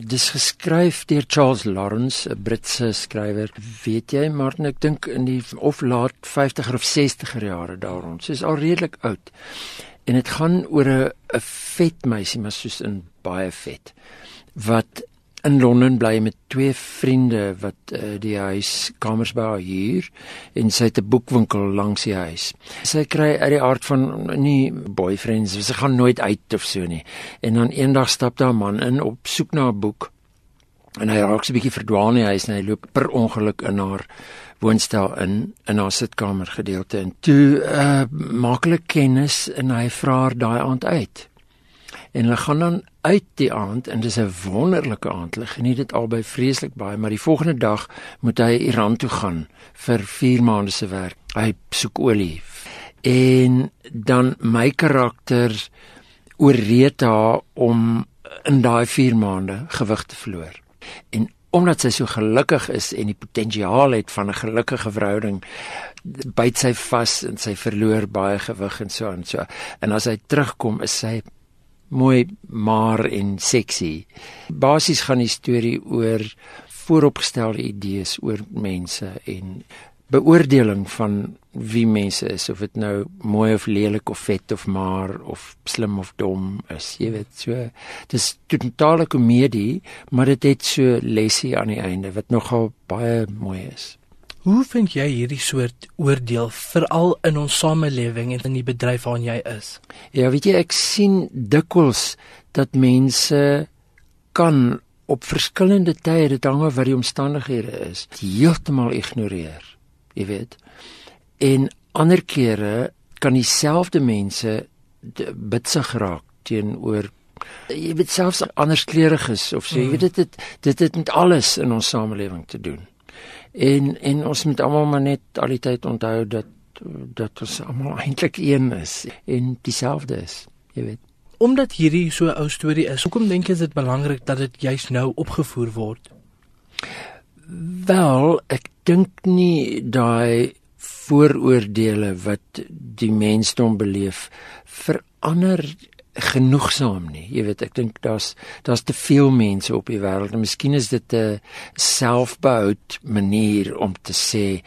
Dis geskryf deur Charles Lawrence, 'n Britse skrywer. Weet jy, Martin, ek dink in die of laat 50er of 60er jare daaroor. Sy's al redelik oud. En dit gaan oor 'n 'n vet meisie, maar soos in baie vet wat in Londen bly met twee vriende wat uh, die huis kamers by haar huur en sy het 'n boekwinkel langs die huis. Sy kry uit die aard van nie boyfriends, sy gaan nooit uit of so nie. En dan eendag stap daar 'n man in op soek na 'n boek en hy raak so 'n bietjie verdwaal in die huis en hy loop per ongeluk in haar woonstel in in haar sitkamer gedeelte en toe uh, maak hulle kennis en hy vra haar daai aand uit en hulle gaan dan uit die aand en dis 'n wonderlike aand. Hulle geniet dit albei vreeslik baie, maar die volgende dag moet hy Iran toe gaan vir 4 maande se werk. Hy soek olie. En dan my karakter ooreed haar om in daai 4 maande gewig te verloor. En omdat sy so gelukkig is en die potensiaal het van 'n gelukkige verhouding byt sy vas en sy verloor baie gewig en so en so. En as hy terugkom, is sy mooi maar en seksie. Basies gaan die storie oor vooropgestelde idees oor mense en beoordeling van wie mense is of dit nou mooi of lelik of vet of maar of slim of dom is. Jy weet so dis totale komedie, maar dit het so lesie aan die einde wat nogal baie mooi is. Hoe vind jy hierdie soort oordeel veral in ons samelewing en in die bedryf waarin jy is? Ja, weet jy, ek sien dikwels dat mense kan op verskillende tye, dit hang af wat die omstandighede is, heeltemal ignoreer. Jy weet. En ander kere kan dieselfde mense bitsig raak teenoor jy weet selfs anderskleuriges of so, jy hmm. weet dit dit dit het met alles in ons samelewing te doen. En en ons moet almal maar net al die tyd onthou dat dat ons almal eintlik een is en dieselfde is, jy weet. Omdat hierdie so 'n ou storie is, hoekom dink jy dit belangrik dat dit juis nou opgevoer word? Wel, ek dink nie daai vooroordeele wat die mensdom beleef verander genoegsaam nie. Jy weet, ek dink daar's daar's te veel mense op die wêreld en miskien is dit 'n selfbehoud manier om te sê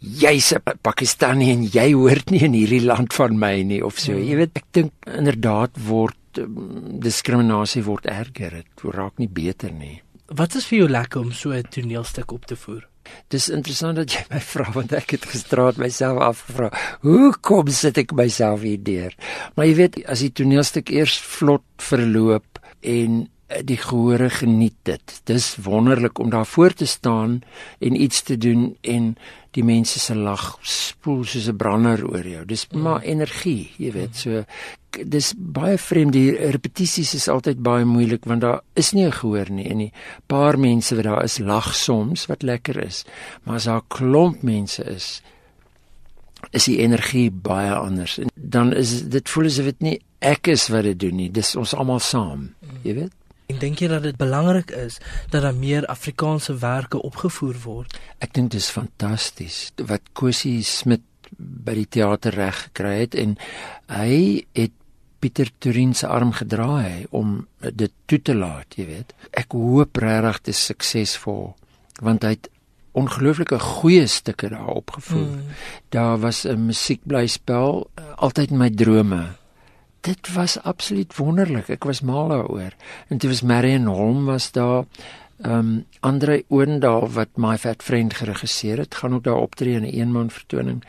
jy's 'n Pakistani en jy hoort nie in hierdie land van my nie of so. Jy weet, ek dink inderdaad word um, diskriminasie word erger. Dit raak nie beter nie. Wat is vir jou lekker om so 'n toneelstuk op te voer? Dis interessant dat jy my vra want ek het gisterand myself afgevra, hoe kom sit ek myself hier deur? Maar jy weet, as die toneelstuk eers vlot verloop en die gehore geniet dit. Dis wonderlik om daar voor te staan en iets te doen en die mense se lag spoel soos 'n brander oor jou. Dis maar energie, jy weet. So dis baie vreemd die repetisies is altyd baie moeilik want daar is nie 'n gehoor nie en die paar mense wat daar is lag soms wat lekker is maar as daar 'n klomp mense is is die energie baie anders en dan is dit voel asof dit nie ek is wat dit doen nie dis ons almal saam jy weet en dink jy dat dit belangrik is dat daar meer Afrikaanse werke opgevoer word ek dink dit is fantasties wat Kosie Smit by die teater reg gekry het en hy het Pieter Turin se arm gedraai om dit toe te laat, jy weet. Ek hoop regtig dit is suksesvol want hy het ongelooflike goeie stukke daar opgevoer. Mm. Daar was 'n musiekblyspel altyd in my drome. Dit was absoluut wonderlik. Ek was mal daaroor. En dit was Marion Holm was daar. Ehm um, Andre Oendal wat My Fat Friend geregisseer het, gaan ook daar optree in 'n eenman vertoning.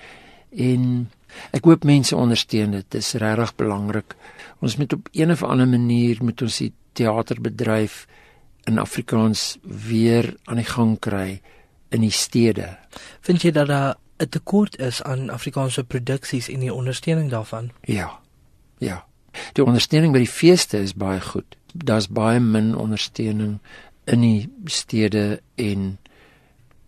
En Ek hoop mense ondersteun dit. Dit is regtig belangrik. Ons moet op een of ander manier met ons die teaterbedryf in Afrikaans weer aan die gang kry in die stede. Vind jy dat daar 'n tekort is aan Afrikaanse produksies en die ondersteuning daarvan? Ja. Ja. Die ondersteuning by die feeste is baie goed. Daar's baie min ondersteuning in die stede en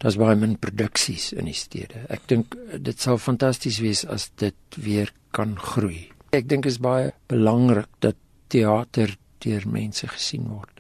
daar's baie min produksies in die stede. Ek dink dit sal fantasties wees as dit weer kan groei. Ek dink is baie belangrik dat teater deur mense gesien word.